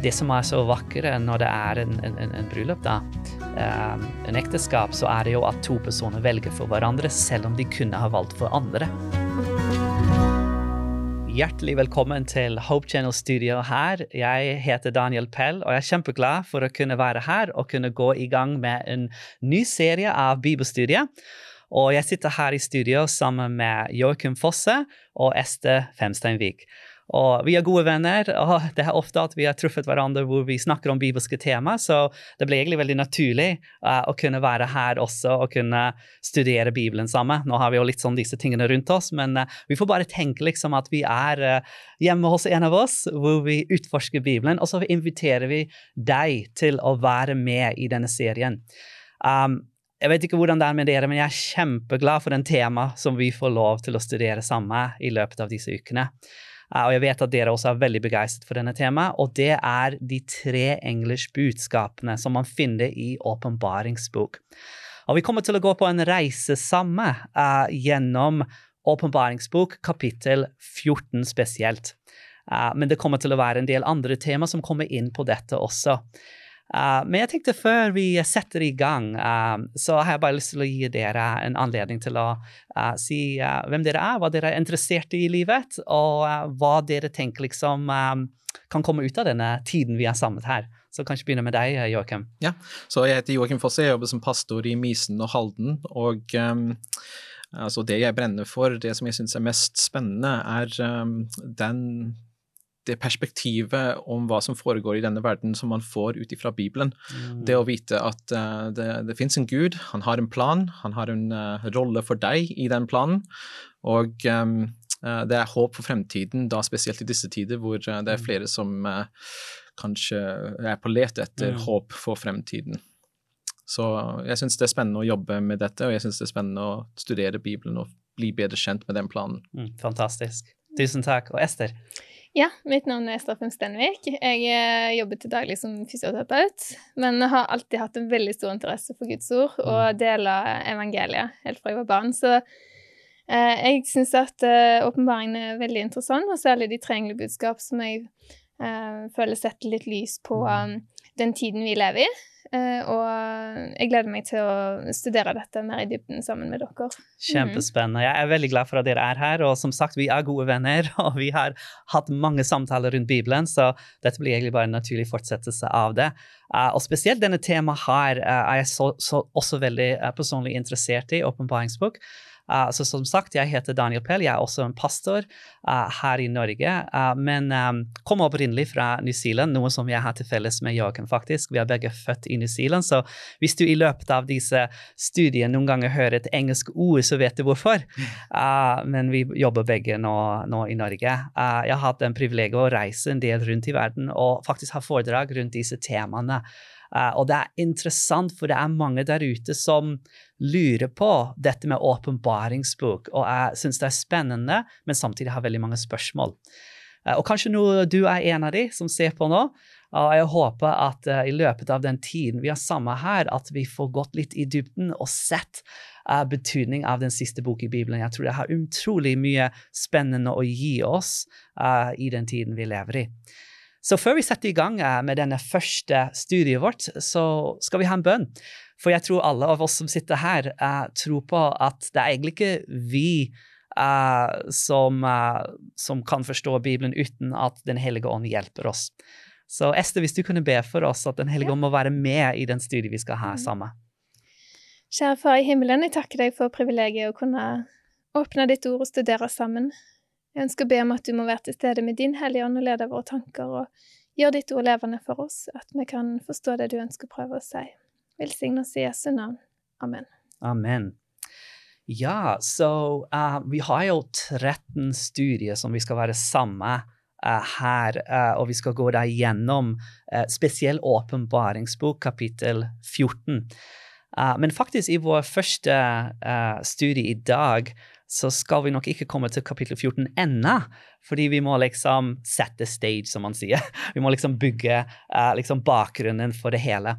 det som er så vakre når det er en, en, en bryllup, da, um, en ekteskap, så er det jo at to personer velger for hverandre, selv om de kunne ha valgt for andre. Hjertelig velkommen til Hope Channel Studio her. Jeg heter Daniel Pell, og jeg er kjempeglad for å kunne være her og kunne gå i gang med en ny serie av bibelstudier. Og jeg sitter her i studio sammen med Joakim Fosse og Este Femsteinvik. Og vi er gode venner, og det er ofte at vi har truffet hverandre hvor vi snakker om bibelske tema, så det ble egentlig veldig naturlig uh, å kunne være her også og kunne studere Bibelen sammen. Nå har vi jo litt sånn disse tingene rundt oss, men uh, vi får bare tenke liksom at vi er uh, hjemme hos en av oss hvor vi utforsker Bibelen, og så inviterer vi deg til å være med i denne serien. Um, jeg vet ikke hvordan det er med dere, men jeg er kjempeglad for en tema som vi får lov til å studere sammen i løpet av disse ukene. Eh, og jeg vet at dere også er veldig begeistret for denne temaet, og det er de tre englers budskapene som man finner i åpenbaringsbok. Og vi kommer til å gå på en reise sammen uh, gjennom åpenbaringsbok kapittel 14 spesielt. Uh, men det kommer til å være en del andre tema som kommer inn på dette også. Uh, men jeg tenkte før vi setter i gang, uh, så har jeg bare lyst til å gi dere en anledning til å uh, si hvem dere er, hva dere er interessert i i livet, og hva dere tenker liksom kan komme ut av denne tiden vi er samlet her. Så kanskje begynne med deg, Joakim. Ja, så jeg heter Joakim Fosse, jeg jobber som pastor i Mysen og Halden. og um, altså Det jeg brenner for, det som jeg syns er mest spennende, er um, den det perspektivet om hva som foregår i denne verden som man får ut ifra Bibelen. Mm. Det å vite at uh, det, det fins en Gud, han har en plan, han har en uh, rolle for deg i den planen. Og um, uh, det er håp for fremtiden, da spesielt i disse tider hvor det er mm. flere som kanskje er på let etter mm. håp for fremtiden. Så jeg syns det er spennende å jobbe med dette, og jeg syns det er spennende å studere Bibelen og bli bedre kjent med den planen. Mm, fantastisk. Tusen takk. Og Ester? Ja, mitt navn er Straffen Stenvik. Jeg eh, jobber til daglig som fysioterapeut, men har alltid hatt en veldig stor interesse for Guds ord og mm. deler evangeliet helt fra jeg var barn. Så eh, jeg syns at eh, åpenbaringen er veldig interessant, og særlig de tre budskap som jeg eh, føler setter litt lys på um, den tiden vi lever i. Uh, og jeg gleder meg til å studere dette mer i dybden sammen med dere. Kjempespennende. Jeg er veldig glad for at dere er her. Og som sagt, vi er gode venner, og vi har hatt mange samtaler rundt Bibelen, så dette blir egentlig bare en naturlig fortsettelse av det. Uh, og spesielt denne temaet her uh, er jeg så, så også veldig personlig interessert i, åpenbaringsbok. Uh, så som sagt, jeg heter Daniel Pell, jeg er også en pastor uh, her i Norge. Uh, men um, kom opprinnelig fra New Zealand, noe som jeg har til felles med Jørgen, faktisk. Vi er begge født i New Zealand, så hvis du i løpet av disse studiene noen ganger hører et engelsk ord, så vet du hvorfor. men vi jobber begge nå, nå i Norge. jeg har hatt en privilegium å reise en del rundt i verden og faktisk ha foredrag rundt disse temaene. Uh, og det er interessant, for det er mange der ute som lurer på dette med åpenbaringsbok, og jeg syns det er spennende, men samtidig har veldig mange spørsmål. Uh, og kanskje nå du er en av de som ser på nå. Og jeg håper at uh, i løpet av den tiden vi har sammen her, at vi får gått litt i dybden og sett uh, betydning av den siste boken i Bibelen. Jeg tror det har utrolig mye spennende å gi oss uh, i den tiden vi lever i. Så før vi setter i gang eh, med denne første studiet vårt, så skal vi ha en bønn. For jeg tror alle av oss som sitter her, uh, tror på at det er egentlig ikke vi uh, som, uh, som, kan forstå Bibelen uten at Den hellige ånd hjelper oss. Så Ester, hvis du kunne be for oss at Den hellige ånd må være med i den studiet vi skal ha mm. sammen. Kjære Far i himmelen, jeg takker deg for privilegiet å kunne åpne ditt ord og studere sammen. Jeg ønsker å be om at du må være til stede med din Hellige Ånd og lede våre tanker, og gjør ditt ord levende for oss, at vi kan forstå det du ønsker å prøve å si. Velsign oss i Jesu navn. Amen. Amen. Ja, så uh, vi har jo 13 studier som vi skal være sammen uh, her, uh, og vi skal gå deg gjennom uh, spesiell åpenbaringsbok, kapittel 14. men faktisk i vår første studie i dag så skal vi nok ikke komme til kapittel 14 ennå, fordi vi må liksom sette stage, som man sier. Vi må liksom bygge uh, liksom bakgrunnen for det hele.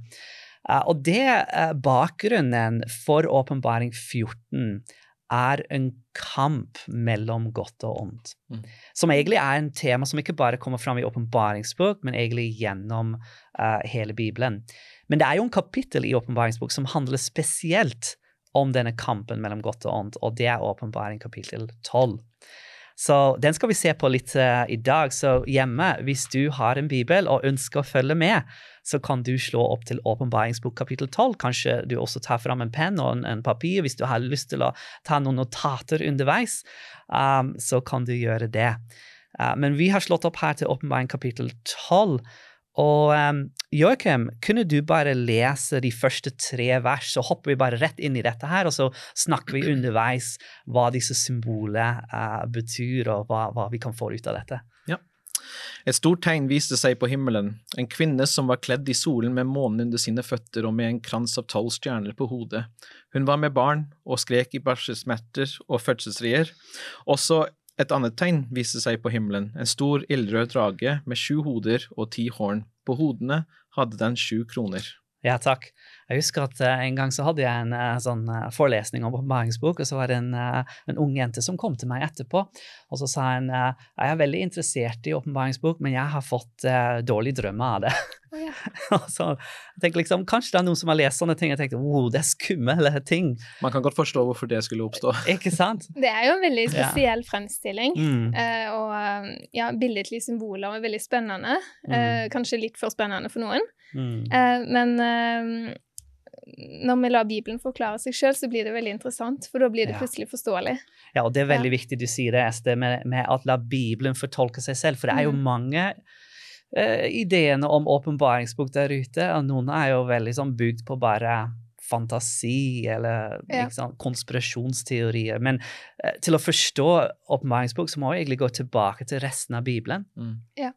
Uh, og det uh, bakgrunnen for åpenbaring 14 er en kamp mellom godt og ondt. Mm. Som egentlig er en tema som ikke bare kommer fram i åpenbaringsbok, men egentlig gjennom hele Bibelen. Men det er jo en kapittel i åpenbaringsbok som handler spesielt om denne kampen mellom godt og ondt, og det er åpenbaring kapittel 12. Så den skal vi se på litt uh, i dag. Så hjemme, hvis du har en bibel og ønsker å følge med, så kan du slå opp til åpenbaringsbok kapittel 12. Kanskje du også tar fram en penn og en, en, papir hvis du har lyst til å ta noen notater underveis. Um, så kan du gjøre det. Uh, men vi har slått opp her til åpenbaring kapittel 12. Og um, Joakim, kunne du bare lese de første tre vers, så hopper vi bare rett inn i dette her, og så snakker vi underveis hva disse symbolene uh, betyr, og hva, hva vi kan få ut av dette. Ja. Et stort tegn viste seg på himmelen, en kvinne som var kledd i solen med månen under sine føtter og med en krans av tolv stjerner på hodet. Hun var med barn og skrek i barselsmerter og fødselsrier. Også et annet tegn viste seg på himmelen, en stor ildrød drage med sju hoder og ti horn. På hodene hadde den sju kroner. Ja, takk. Jeg husker at uh, en gang så hadde jeg en uh, sånn uh, forelesning om oppbæringsbok, og så var det en, en, ung jente som kom til meg etterpå, og så sa hun jeg er veldig interessert i åpenbaringsbok, men jeg har fått dårlige drømmer av det. Oh, ja. så jeg tenkte liksom, Kanskje det er noen som har lest sånne ting og tenkt wow, det er skumle ting. Man kan godt forstå hvorfor det skulle oppstå. Ikke sant? Det er jo en veldig spesiell ja. fremstilling, mm. og ja, billedlige symboler er veldig spennende. Mm. kanskje litt for spennende for noen. Mm. men når vi lar Bibelen forklare seg sjøl, så blir det veldig interessant, for da blir det ja. plutselig forståelig. Ja, og det er veldig ja. viktig du sier det, Ester, med, med at la Bibelen fortolke seg selv, for det er jo mm. mange uh, ideene om åpenbaringsbok der ute, og noen er jo veldig sånn bygd på bare fantasi eller ja. konspirasjonsteorier. Men uh, til å forstå åpenbaringsbok, så må vi egentlig gå tilbake til resten av Bibelen. Mm. Ja.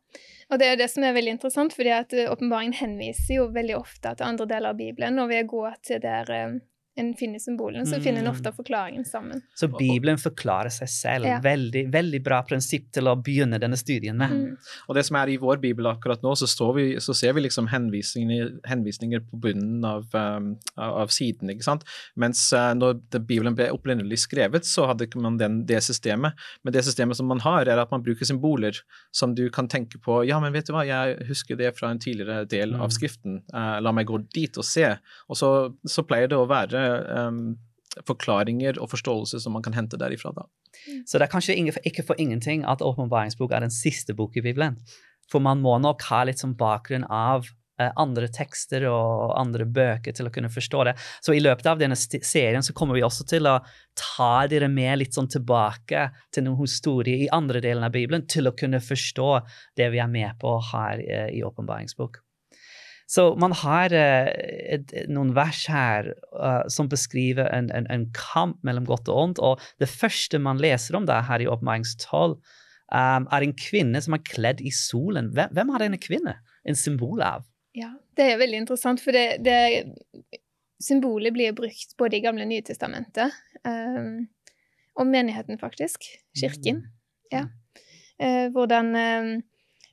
Og det er det som er veldig interessant, fordi at eh, åpenbaringen henviser jo veldig ofte til andre deler av Bibelen, og ved å gå til der eh, en finner symbolene, så finner en ofte mm. forklaringen sammen. Så Bibelen forklarer seg selv. Ja. Veldig, veldig bra prinsipp til å begynne denne studien med. Mm. Og det som er i vår bibel akkurat nå, så, vi, så ser vi liksom henvisninger, henvisninger på bunnen av, um, av, siden, ikke sant. Mens uh, når Bibelen ble opprinnelig skrevet, så hadde ikke man den, det systemet. Men det systemet som man har, er at man bruker symboler som du kan tenke på Ja, men vet du hva, jeg husker det fra en tidligere del av mm. Skriften. Uh, la meg gå dit og se. Og så, så pleier det å være um, forklaringer og forståelse som man kan hente derifra. da. Så det er kanskje ikke for ingenting at åpenbaringsbok er den siste bok i Bibelen. For man må nok ha litt som bakgrunn av eh, andre tekster og andre bøker til å kunne forstå det. Så i løpet av denne serien så kommer vi også til å ta dere med litt sånn tilbake til noen historier i andre delen av Bibelen til å kunne forstå det vi er med på her i åpenbaringsbok. Så man har uh, et, noen vers her uh, som beskriver en, en, en, kamp mellom godt og ondt. Og det første man leser om det her i oppmaringstall, um, er en kvinne som er kledd i solen. Hvem, hvem har denne kvinne en symbol av? Ja, det er veldig interessant, for det, det symbolet blir brukt både i Gamle og Nye testamentet. Um, og menigheten, faktisk. Kirken. Mm. Ja. Uh, hvordan um,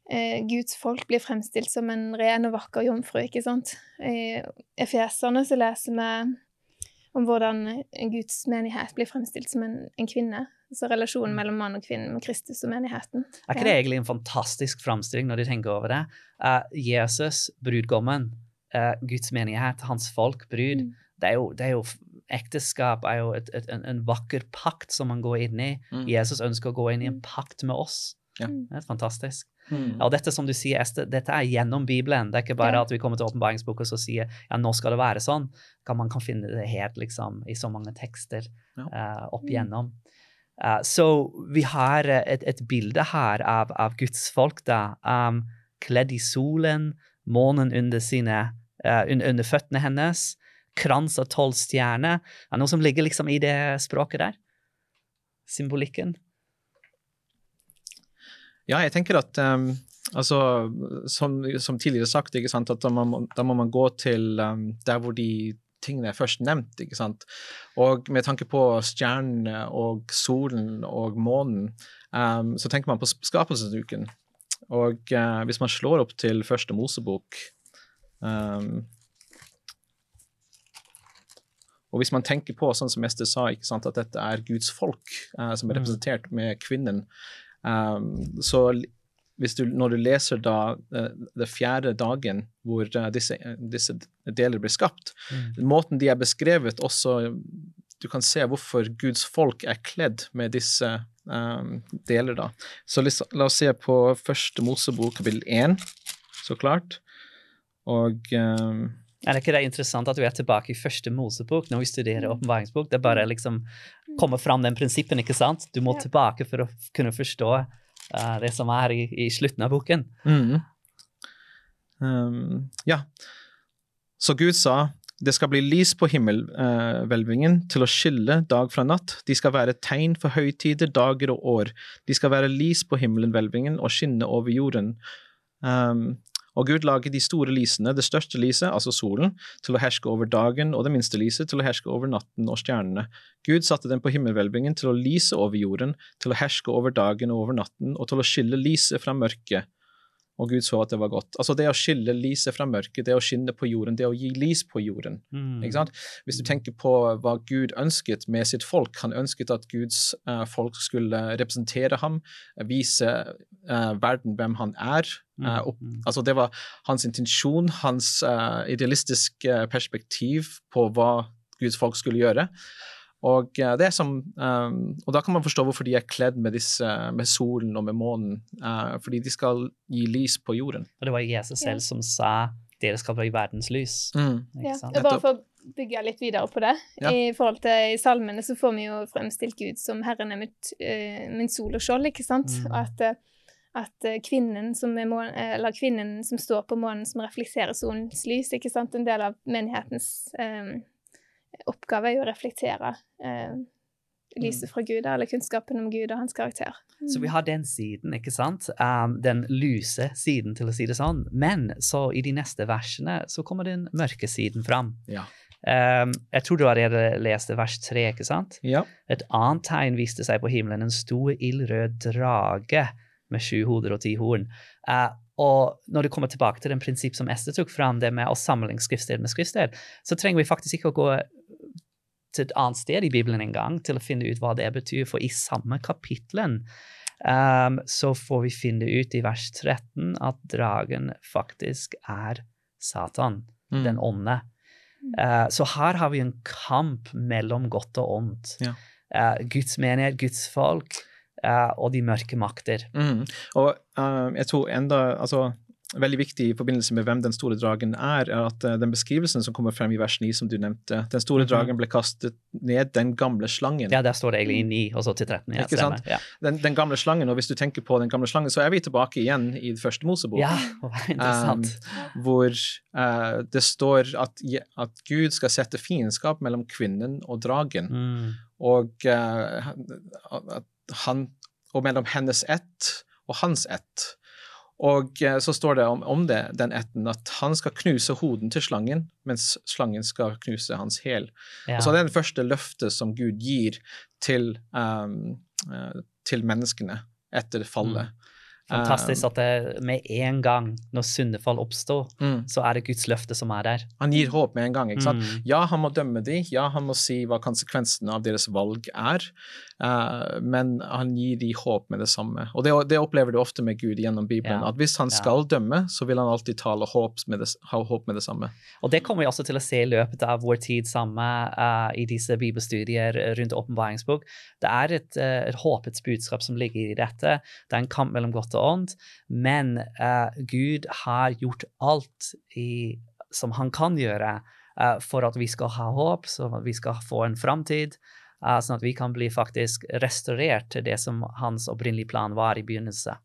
eh, Guds folk blir fremstilt som en ren og vakker jomfru, ikke sant. I Efeserne så leser vi om hvordan en Guds menighet blir fremstilt som en, en kvinne. Altså relasjonen mellom mann og kvinne med Kristus og menigheten. Er ikke det egentlig en fantastisk framstilling når de tenker over det? Uh, Jesus, brudgommen, uh, Guds menighet, hans folk, brud. Mm. Det, er jo, det, er jo, Ekteskap er jo et, et, en, en, vakker pakt som man går inn i. Mm. Jesus ønsker å gå inn i en mm. pakt med oss. Ja. Det er fantastisk. Mm. Og dette som du sier, Esther, dette er gjennom Bibelen. Det er ikke bare at vi kommer til åpenbaringsboka og sier ja, nå skal det være sånn. Kan man kan finne det helt liksom, i så mange tekster ja. uh, opp mm. igjennom. Uh, så vi har et, et bilde her av, av, Guds folk da, um, kledd i solen, månen under, sine, uh, under, føttene hennes, krans av tolv stjerner. Er det noe som ligger liksom i det språket der? Symbolikken? Ja, jeg tenker at um, altså, som, som, tidligere sagt, at da må, da må man gå til um, der hvor de tingene er først nevnt. ikke sant? Og med tanke på stjernene og solen og månen, um, så tenker man på skapelsesuken. Og uh, hvis man slår opp til første Mosebok um, Og hvis man tenker på, sånn som Ester sa, sant, at dette er Guds folk uh, som er Mm. representert med kvinnen, um, så hvis du, når du leser da uh, det fjerde dagen hvor uh, disse, disse deler blir skapt, Mm. måten de er beskrevet også Du kan se hvorfor Guds folk er kledd med disse um, deler, da. Så la, la oss se på første Mosebok, kapittel 1, så klart. Og um, Er det ikke det interessant at vi er tilbake i første Mosebok når vi studerer åpenbaringsbok? Det er bare liksom kommer fram den prinsippen, ikke sant? Du må Ja. tilbake for å kunne forstå uh, det som er i, i slutten av boken. Mm. Um, ja. Så Gud sa, det skal bli lys på himmelhvelvingen til å skille dag fra natt. De skal være tegn for høytider, dager og år. De skal være lys på himmelhvelvingen og skinne over jorden. Um, og Gud laget de store lysene, det største lyset, altså solen, til å herske over dagen, og det minste lyset til å herske over natten og stjernene. Gud satte dem på himmelhvelvingen til å lyse over jorden, til å herske over dagen og over natten, og til å skille lyset fra mørket. Og Gud så at det var godt. Altså det å skille lyset fra mørket, det å skinne på jorden, det å gi lys på jorden. Mm. Ikke sant? Hvis du tenker på hva Gud ønsket med sitt folk, han ønsket at Guds uh, folk skulle representere ham, vise uh, verden hvem han er. Uh, opp, Mm. altså det var hans intensjon, hans idealistiske perspektiv på hva Guds folk skulle gjøre. Og, eh, det er som, um, og da kan man forstå hvorfor de er kledd med, disse, med solen og med månen. Uh, fordi de skal gi lys på jorden. Og det var Jesus selv Ja. som sa dere skal bli verdens lys. Mm. Ikke Ja, og bare for å bygge litt videre på det. Ja. I forhold til i salmene så får vi jo fremstilt Gud som Herren er mitt, uh, min sol og skjold, ikke sant? Mm. Og at, at kvinnen, som er månen, eh, eller kvinnen som står på månen, som reflekterer solens lys, ikke sant? En del av menighetens eh, oppgave er jo å reflektere eh, lyset fra Gud, eller kunnskapen om Gud og hans karakter. Så vi har den siden, ikke sant? Um, den lyse siden, til å si det sånn. Men så i de neste versene så kommer den mørke siden fram. Ja. Um, jeg tror du allerede leste vers tre, ikke sant? ja. Et annet tegn viste seg på himmelen, en stor ildrød drage med sju hoder og ti horn. Uh, og når det kommer tilbake til den prinsipp som Ester tok fram, det med å sammenligne skriftsted med skriftsted, så trenger vi faktisk ikke å gå til et annet sted i Bibelen en gang til å finne ut hva det betyr, for i samme kapittelen um, så får vi finne ut i vers 13 at dragen faktisk er Satan, Mm. den onde. Uh, så her har vi en kamp mellom godt og ondt. Ja. Uh, Guds menighet, Guds folk Uh, og de mørke makter. Mm. Og uh, jeg tror enda, altså, veldig viktig i forbindelse med hvem den store dragen er, er at eh, den beskrivelsen som kommer frem i vers 9, som du nevnte, den store Mhm. dragen ble kastet ned, den gamle slangen. Ja, der står det egentlig i 9 og så til 13. Ja, Ikke stemmer. sant? Ja, Den, den gamle slangen, og hvis du tenker på den gamle slangen, så er vi tilbake igjen i det første Mosebok. ja interessant. Um, hvor uh, det står at, at Gud skal sette fiendskap mellom kvinnen og dragen. Mm. og, uh, han, og mellom hennes ett og hans ett. Og eh, så står det om, om det, den etten at han skal knuse hoden til slangen, mens slangen skal knuse hans hæl. Ja. Og så er det den første løftet som Gud gir til, um, til menneskene etter fallet. Fantastisk at det med en gang når syndefall oppstår, Mm. så er det Guds løfte som er der. Han gir håp med en gang. ikke sant? Mm. Ja, han må dømme dem, ja, han må si hva konsekvensene av deres valg er, uh, men han gir dem håp med det samme. Og det, det opplever du ofte med Gud gjennom Bibelen, Ja, at hvis han ja. skal dømme, så vil han alltid tale håp med det, ha håp med det samme. Og det kommer vi også til å se i løpet av vår tid sammen uh, i disse bibelstudier rundt åpenbaringsbok. Det er et, uh, et håpets budskap som ligger i dette. Det er en kamp mellom godt og ondt, men uh, Gud har gjort alt i, som han kan gjøre uh, for at vi skal ha håp, så at vi skal få en framtid. uh, sånn at vi kan bli faktisk restaurert til det som hans opprinnelige plan var i begynnelsen.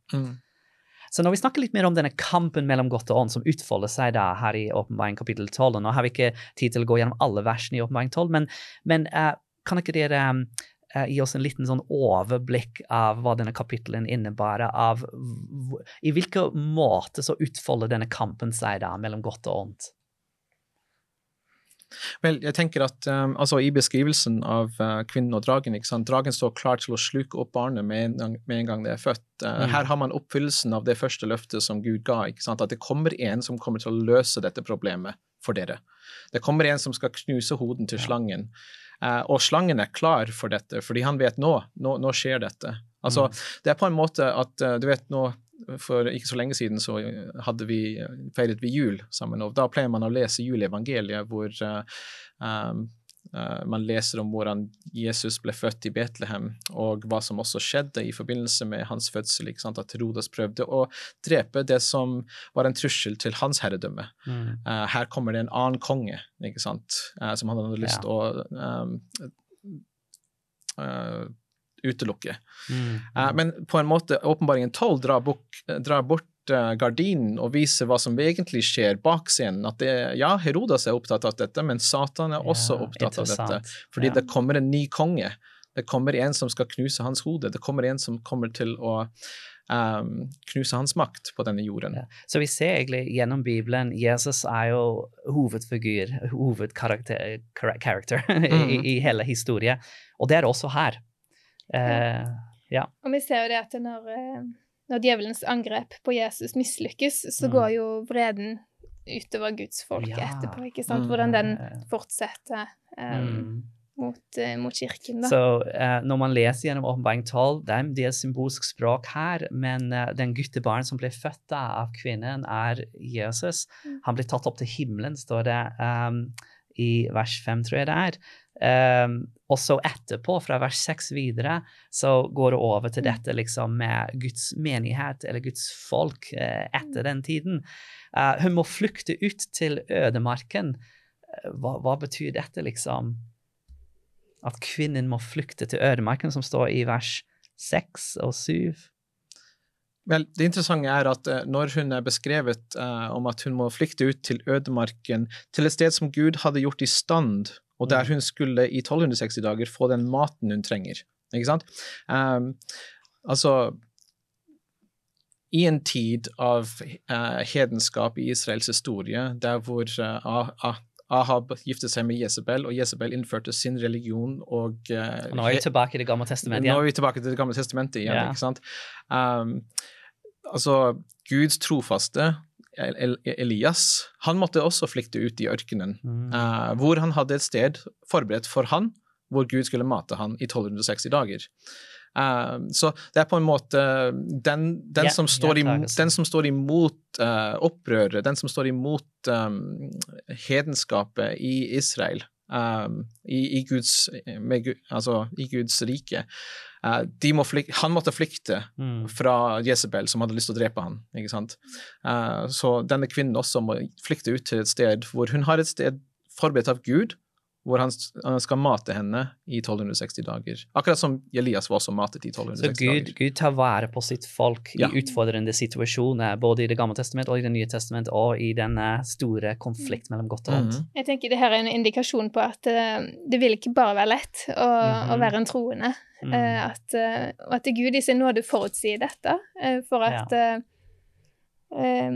Så når vi snakker litt mer om denne kampen mellom godt og ånd som utfolder seg da her i Åpenbaring kapittel 12, og nå har vi ikke tid til å gå gjennom alle versene i Åpenbaring 12, men, men uh, kan ikke dere eh, gi oss en liten sånn overblikk av hva denne kapittelen innebærer, av i hvilken måte så utfolder denne kampen seg da mellom godt og ondt? Vel, jeg tenker at um, altså I beskrivelsen av uh, kvinnen og dragen ikke sant? Dragen står klar til å sluke opp barnet med en gang, med en gang det er født. Uh, Mm. Her har man oppfyllelsen av det første løftet som Gud ga. ikke sant? At det kommer en som kommer til å løse dette problemet for dere. Det kommer en som skal knuse hoden til slangen. Uh, og slangen er klar for dette, fordi han vet nå, nå, nå skjer dette. Altså, mm. Det er på en måte at uh, du vet nå, For ikke så lenge siden så hadde vi, feiret vi jul sammen. og Da pleier man å lese juleevangeliet, hvor uh, um, man leser om hvordan Jesus ble født i Betlehem, og hva som også skjedde i forbindelse med hans fødsel. At Rodas prøvde å drepe det som var en trussel til hans herredømme. Mm. Uh, her kommer det en annen konge ikke sant? Uh, som han hadde lyst til ja. å um, utelukke. Mm. men på en måte, åpenbaringen 12 drar, drar bort gardinen og viser hva som egentlig skjer bak scenen. At det, ja, Herodas er opptatt av dette, men Satan er også ja, opptatt av dette. Fordi ja. det kommer en ny konge. Det kommer en som skal knuse hans hode. Det kommer en som kommer til å um, knuse hans makt på denne jorden. Ja. Så vi ser egentlig gjennom Bibelen Jesus er jo hovedfigur, hovedkarakter mm. i, i, hele historien. Og det er også her. Uh, ja. Og vi ser jo det at når uh når djevelens angrep på Jesus mislykkes, så mm. går jo vreden utover Guds folk ja. etterpå. ikke sant? Hvordan den mm. fortsetter um, mm. mot, uh, mot, kirken. da. Så uh, Når man leser gjennom Åpenbaring 12, det er en del symbolsk språk her, men uh, den guttebarn som ble født av kvinnen, er Jesus. Mm. Han ble tatt opp til himmelen, står det um, i vers 5, tror jeg det er. Um, og så etterpå, fra vers 6 videre, så går det over til mm. dette liksom med Guds menighet, eller Guds folk, uh, etter den tiden. Uh, hun må flykte ut til ødemarken. Uh, hva, hva, betyr dette, liksom? At kvinnen må flykte til ødemarken, som står i vers 6 og 7? Vel, Det interessante er at når hun er beskrevet om at hun må flykte ut til ødemarken, til et sted som Gud hadde gjort i stand og der mm. hun skulle i 1260 dager få den maten hun trenger. Ikke sant? Um, altså I en tid av uh, hedenskap i Israels historie, der hvor uh, Ahab giftet seg med Jesabel, og Jesabel innførte sin religion og uh, Nå er vi tilbake i Det gamle testamentet igjen. Nå er vi tilbake til Det gamle testamentet igjen, ja. ikke sant? Um, altså, Guds trofaste Elias han måtte også flykte ut i ørkenen, mm. uh, hvor han hadde et sted forberedt for han, hvor Gud skulle mate han i 1260 dager. Uh, så det er på en måte den, den, yeah, som, står imot, den som, står imot, uh, opprøret, den som står imot um, hedenskapet i Israel, um, i, i, Guds, med, altså, i Guds rike, Uh, må flykte, han måtte flykte mm. fra Jesabel, som hadde lyst til å drepe han. ikke sant? Uh, så denne kvinnen også må flykte ut til et sted hvor hun har et sted forberedt av Gud, hvor han skal mate henne i 1260 dager. Akkurat som Elias var også matet i 1260 så Gud, dager. Så Gud tar vare på sitt folk ja. i utfordrende situasjoner, både i Det gamle testamentet og i Det nye testamentet, og i denne store konflikt mellom godt og vondt. Mm. Jeg tenker det her er en indikasjon på at uh, det vil ikke bare være lett å, mm -hmm. å være en troende. Mm. Uh, at, uh, at Gud i sin nåde forutsier dette, for at ja.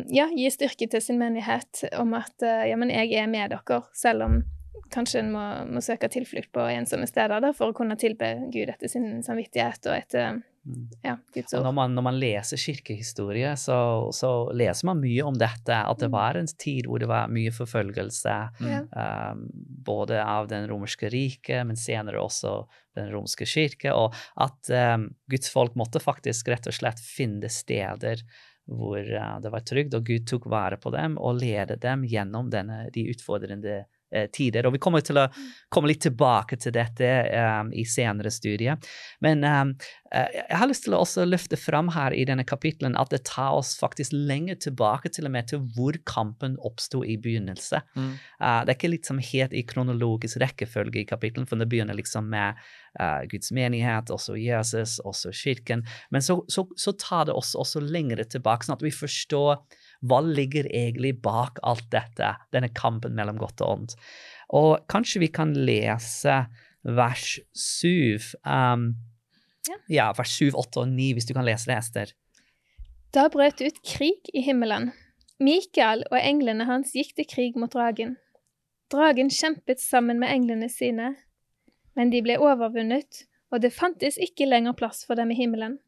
ja, gi styrke til sin menighet om at ja, men jeg er med dere, selv om kanskje en må, må, søke tilflukt på ensomme steder da, for å kunne tilbe Gud etter sin samvittighet og etter mm. ja, Guds ord. Når man, når man leser kirkehistorie, så, så, leser man mye om dette. At det mm. var en tid hvor det var mye forfølgelse, mm. um, både av den romerske riket, men senere også den romerske kirke, og at um, Guds folk måtte faktisk rett og slett finne steder hvor uh, det var trygt, og Gud tok vare på dem og ledet dem gjennom denne, de utfordrende Eh, tider. Og vi kommer til å komme litt tilbake til dette um, i senere studier. Men um, jeg har lyst til å også løfte fram her i denne kapittelen at det tar oss faktisk lenger tilbake til og med til hvor kampen oppsto i begynnelse. Mm. Uh, det er ikke liksom helt i kronologisk rekkefølge i kapittelen, for det begynner liksom med uh, Guds menighet, også Jesus, også kirken. Men så, så, så tar det oss også lenger tilbake, sånn at vi forstår hva ligger egentlig bak alt dette, denne kampen mellom godt og ondt? Og kanskje vi kan lese vers 7. Um, ja. ja, vers 7, 8 og 9, hvis du kan lese det, Ester. Da brøt ut krig i himmelen. Mikael og englene hans gikk til krig mot dragen. Dragen kjempet sammen med englene sine, men de ble overvunnet, og det fantes ikke lenger plass for dem i himmelen.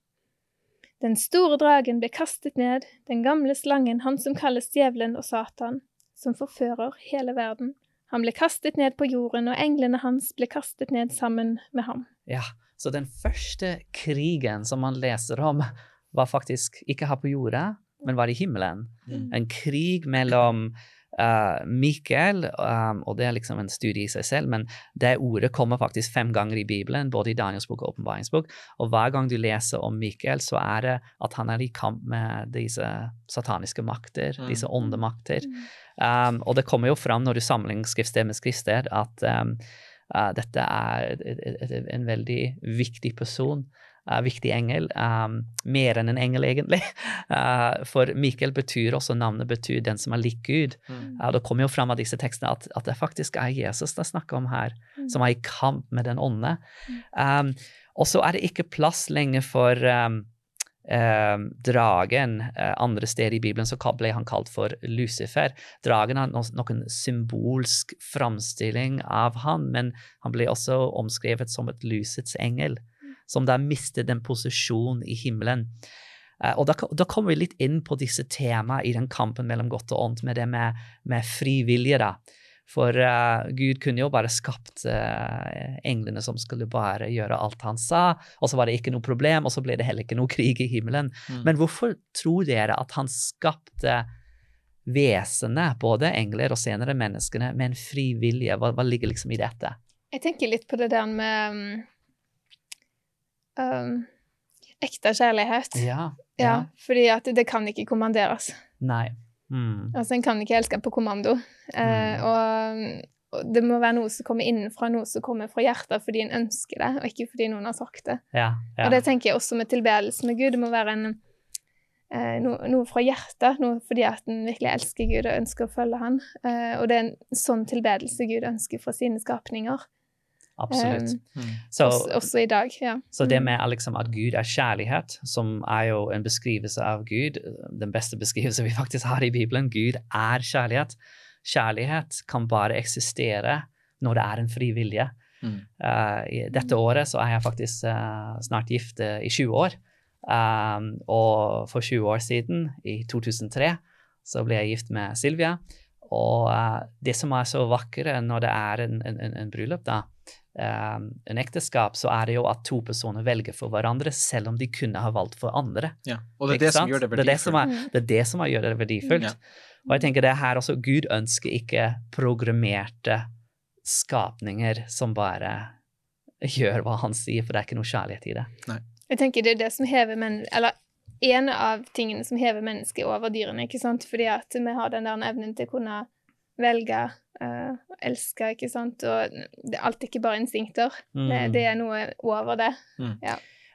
Den store dragen ble kastet ned, den gamle slangen, han som kalles djevelen og Satan. som forfører hele verden. Han ble kastet ned på jorden, og englene hans ble kastet ned sammen med ham. Ja, så den første krigen som man leser om, var faktisk ikke her på jorda, men var i himmelen. Mm. En krig mellom uh, Mikael, um, og det er liksom en studie i seg selv, men det ordet kommer faktisk fem ganger i Bibelen, både i Daniels bok og åpenbaringsbok. Og hver gang du leser om Mikael, så er det at han er i kamp med disse sataniske makter, Mm. disse åndemakter. Um, og det kommer jo fram når du sammenligner skriftsted med skriftsted, at um, uh, dette er et, et, et, en veldig viktig person. Uh, viktig engel. Um, mer enn en engel, egentlig. Uh, for Mikael betyr også navnet betyr den som er lik Gud. Mm. Uh, det kommer jo fram av disse tekstene at, at det faktisk er Jesus det er snakk om her, Mm. som er i kamp med den ånde. Um, og så er det ikke plass lenger for um, Eh, dragen. eh, andre steder i Bibelen så ble han kalt for Lucifer. Dragen har no noen symbolsk framstilling av han, men han ble også omskrevet som et lysets engel, som da mistet den posisjonen i himmelen. Uh, og da, da kommer vi litt inn på disse temaene i den kampen mellom godt og ondt, med det med, med frivillige. da. For uh, Gud kunne jo bare skapt uh, englene som skulle bare gjøre alt han sa, og så var det ikke noe problem, og så ble det heller ikke noe krig i himmelen. Mm. Men hvorfor tror dere at han skapte vesenet, både engler og senere menneskene, med en fri vilje? Hva, hva ligger liksom i dette? Jeg tenker litt på det der med um, ekte kjærlighet. Ja. Ja, fordi at det kan ikke kommanderes. Nei. Mm. Altså, en kan ikke elske på kommando. Eh, Mm. og, og det må være noe som kommer innenfra, noe som kommer fra hjertet fordi en ønsker det, og ikke fordi noen har sagt det. Ja. ja. Og det tenker jeg også med tilbedelse med Gud. Det må være en, eh, no, noe fra hjertet, noe fordi at en virkelig elsker Gud og ønsker å følge Han. Eh, og det er en sånn tilbedelse Gud ønsker fra sine skapninger. Absolutt. Um, Så, også, også i dag. ja. så det Mm. med liksom, at Gud er kjærlighet, som er jo en beskrivelse av Gud, den beste beskrivelsen vi faktisk har i Bibelen, Gud er kjærlighet. Kjærlighet kan bare eksistere når det er en fri vilje. Mm. Uh, dette året så er jeg faktisk uh, snart gift uh, i 20 år. Um, og for 20 år siden, i 2003, så ble jeg gift med Silvia. Og uh, det som er så vakkert når det er en, en, en, en bryllup, da, um, en ekteskap, så er det jo at to personer velger for hverandre, selv om de kunne ha valgt for andre. Ja. Og det er det som gjør det Det er det som verdifullt. er, det er det som gjør det verdifullt. Ja. Og jeg tenker det her også, Gud ønsker ikke programmerte skapninger som bare gjør hva han sier, for det er ikke noe kjærlighet i det. Jeg tenker det er det som hever men Eller en av tingene som hever mennesket over dyrene, ikke sant? Fordi at vi har den der evnen til å kunne velge, uh, elske, ikke sant? Og det er alltid ikke bare instinkter. Det, Mm. det er noe over det.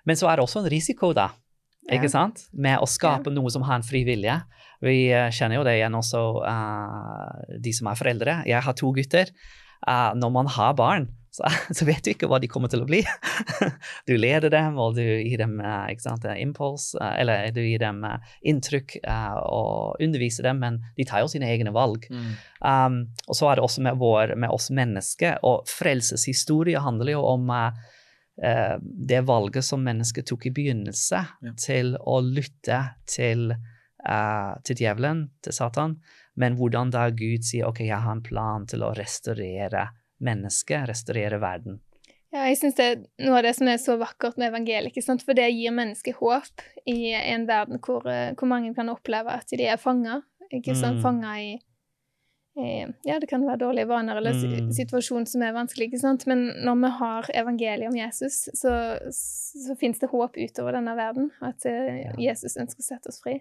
Men så er det også en risiko, da. Ikke sant? Med å skape noe som har en fri vilje. Vi uh, kjenner jo det igjen også, uh, de som er foreldre. Jeg har to gutter. Eh, når man har barn, så, så vet du ikke hva de kommer til å bli. du leder dem, og du gir dem eh, sant, eh, impuls, eh, eller du gir dem inntrykk og underviser dem, men de tar jo sine egne valg. Mm. Um, og så er det også med, vår, med oss mennesker. Og frelseshistorie handler jo om eh, det valget som mennesket tok i begynnelse Ja. til å lytte til, uh, til djevelen, til Satan, men hvordan da Gud sier ok, jeg har en plan til å restaurere mennesket, restaurerer verden. Ja, jeg syns det er noe av det som er så vakkert med evangeliet, ikke sant? for det gir mennesket håp i en verden hvor, eh, hvor mange kan oppleve at de er fanga. Mm. Fanga i Ja, det kan være dårlige vaner eller Mm. situasjon som er vanskelig, ikke sant? men når vi har evangeliet om Jesus, så, så fins det håp utover denne verden. At eh, Jesus ønsker å sette oss fri.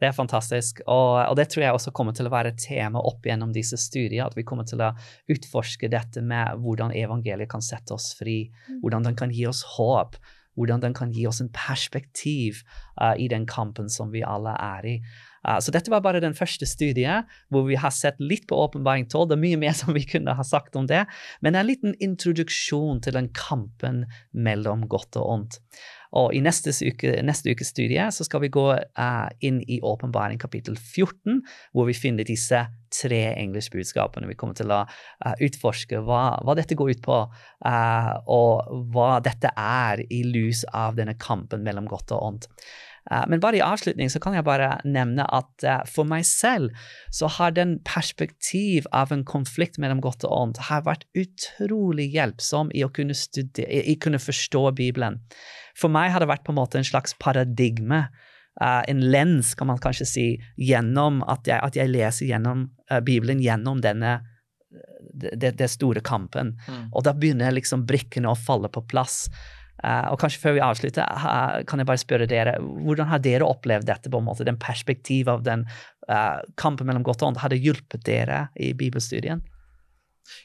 Det er fantastisk, og, og det tror jeg også kommer til å være tema opp gjennom disse studiene, at vi kommer til å utforske dette med hvordan evangeliet kan sette oss fri, Mm. hvordan den kan gi oss håp, hvordan den kan gi oss en perspektiv uh, i den kampen som vi alle er i. Uh, så dette var bare den første studiet hvor vi har sett litt på åpenbaring 12. Det er mye mer som vi kunne ha sagt om det, men en liten introduksjon til den kampen mellom godt og ondt. Og i neste, uke, neste ukes studie så skal vi gå uh, inn i åpenbaring kapittel 14, hvor vi finner disse tre engelskbudskapene. Vi kommer til å uh, utforske hva, hva, dette går ut på, uh, og hva dette er i lys av denne kampen mellom godt og ondt. Uh, men bare i avslutning så kan jeg bare nevne at uh, for meg selv så har den perspektiv av en konflikt mellom godt og ondt har vært utrolig hjelpsom i å kunne, studere, i kunne forstå Bibelen. For meg har det vært på en måte en slags paradigme. Uh, en lens, kan man kanskje si, gjennom at jeg, at jeg leser gjennom Bibelen gjennom denne det, det store kampen. Mm. Og da begynner liksom brikkene å falle på plass. Uh, og kanskje før vi avslutter, kan jeg bare spørre dere, hvordan har dere opplevd dette? på en måte, Den perspektivet av den uh, kampen mellom godt og ondt, har det hjulpet dere i bibelstudien?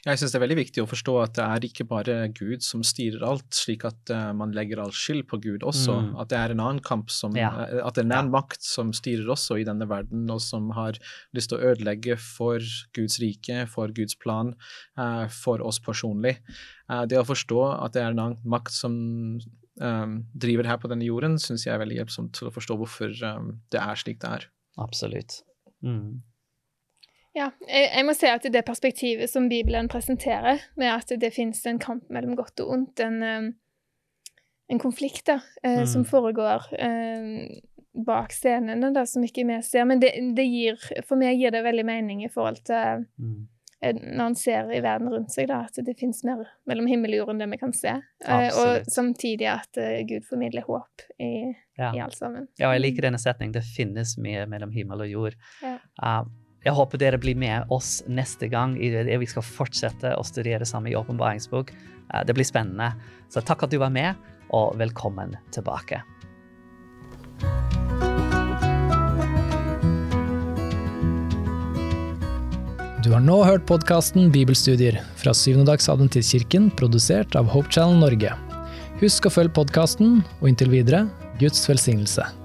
Jeg syns det er veldig viktig å forstå at det er ikke bare Gud som styrer alt, slik at uh, man legger all skyld på Gud også. Mm. At det er en annen kamp som ja. uh, At det er en annen ja. makt som styrer også i denne verden, og som har lyst til å ødelegge for Guds rike, for Guds plan, uh, for oss personlig. det å forstå at det er en annen makt som um, driver her på denne jorden, syns jeg er veldig hjelpsomt til å forstå hvorfor um, det er slik det er. Absolutt. Mm. Ja, jeg, jeg, må si at det perspektivet som Bibelen presenterer, med at det finnes en kamp mellom godt og ondt, en, en konflikt da, eh, mm. som foregår eh, bak scenene, da, som ikke vi ser. Men det, det, gir, for meg gir det veldig mening i forhold til mm. eh, når en ser i verden rundt seg, da, at det finnes mer mellom himmel og jord enn det vi kan se. Eh, og samtidig at Gud formidler håp i, ja. i alt sammen. Ja, jeg liker denne setningen. Det finnes mye mellom himmel og jord. Ja. Uh, jeg håper dere blir med oss neste gang. i det Vi skal fortsette å studere sammen i åpenbaringsbok. Eh, det blir spennende. Så takk at du var med, og velkommen tilbake. Du har nå hørt podkasten Bibelstudier fra Syvendedagsadventistkirken, produsert av Hope Channel Norge. Husk å følge podkasten, og inntil videre Guds velsignelse.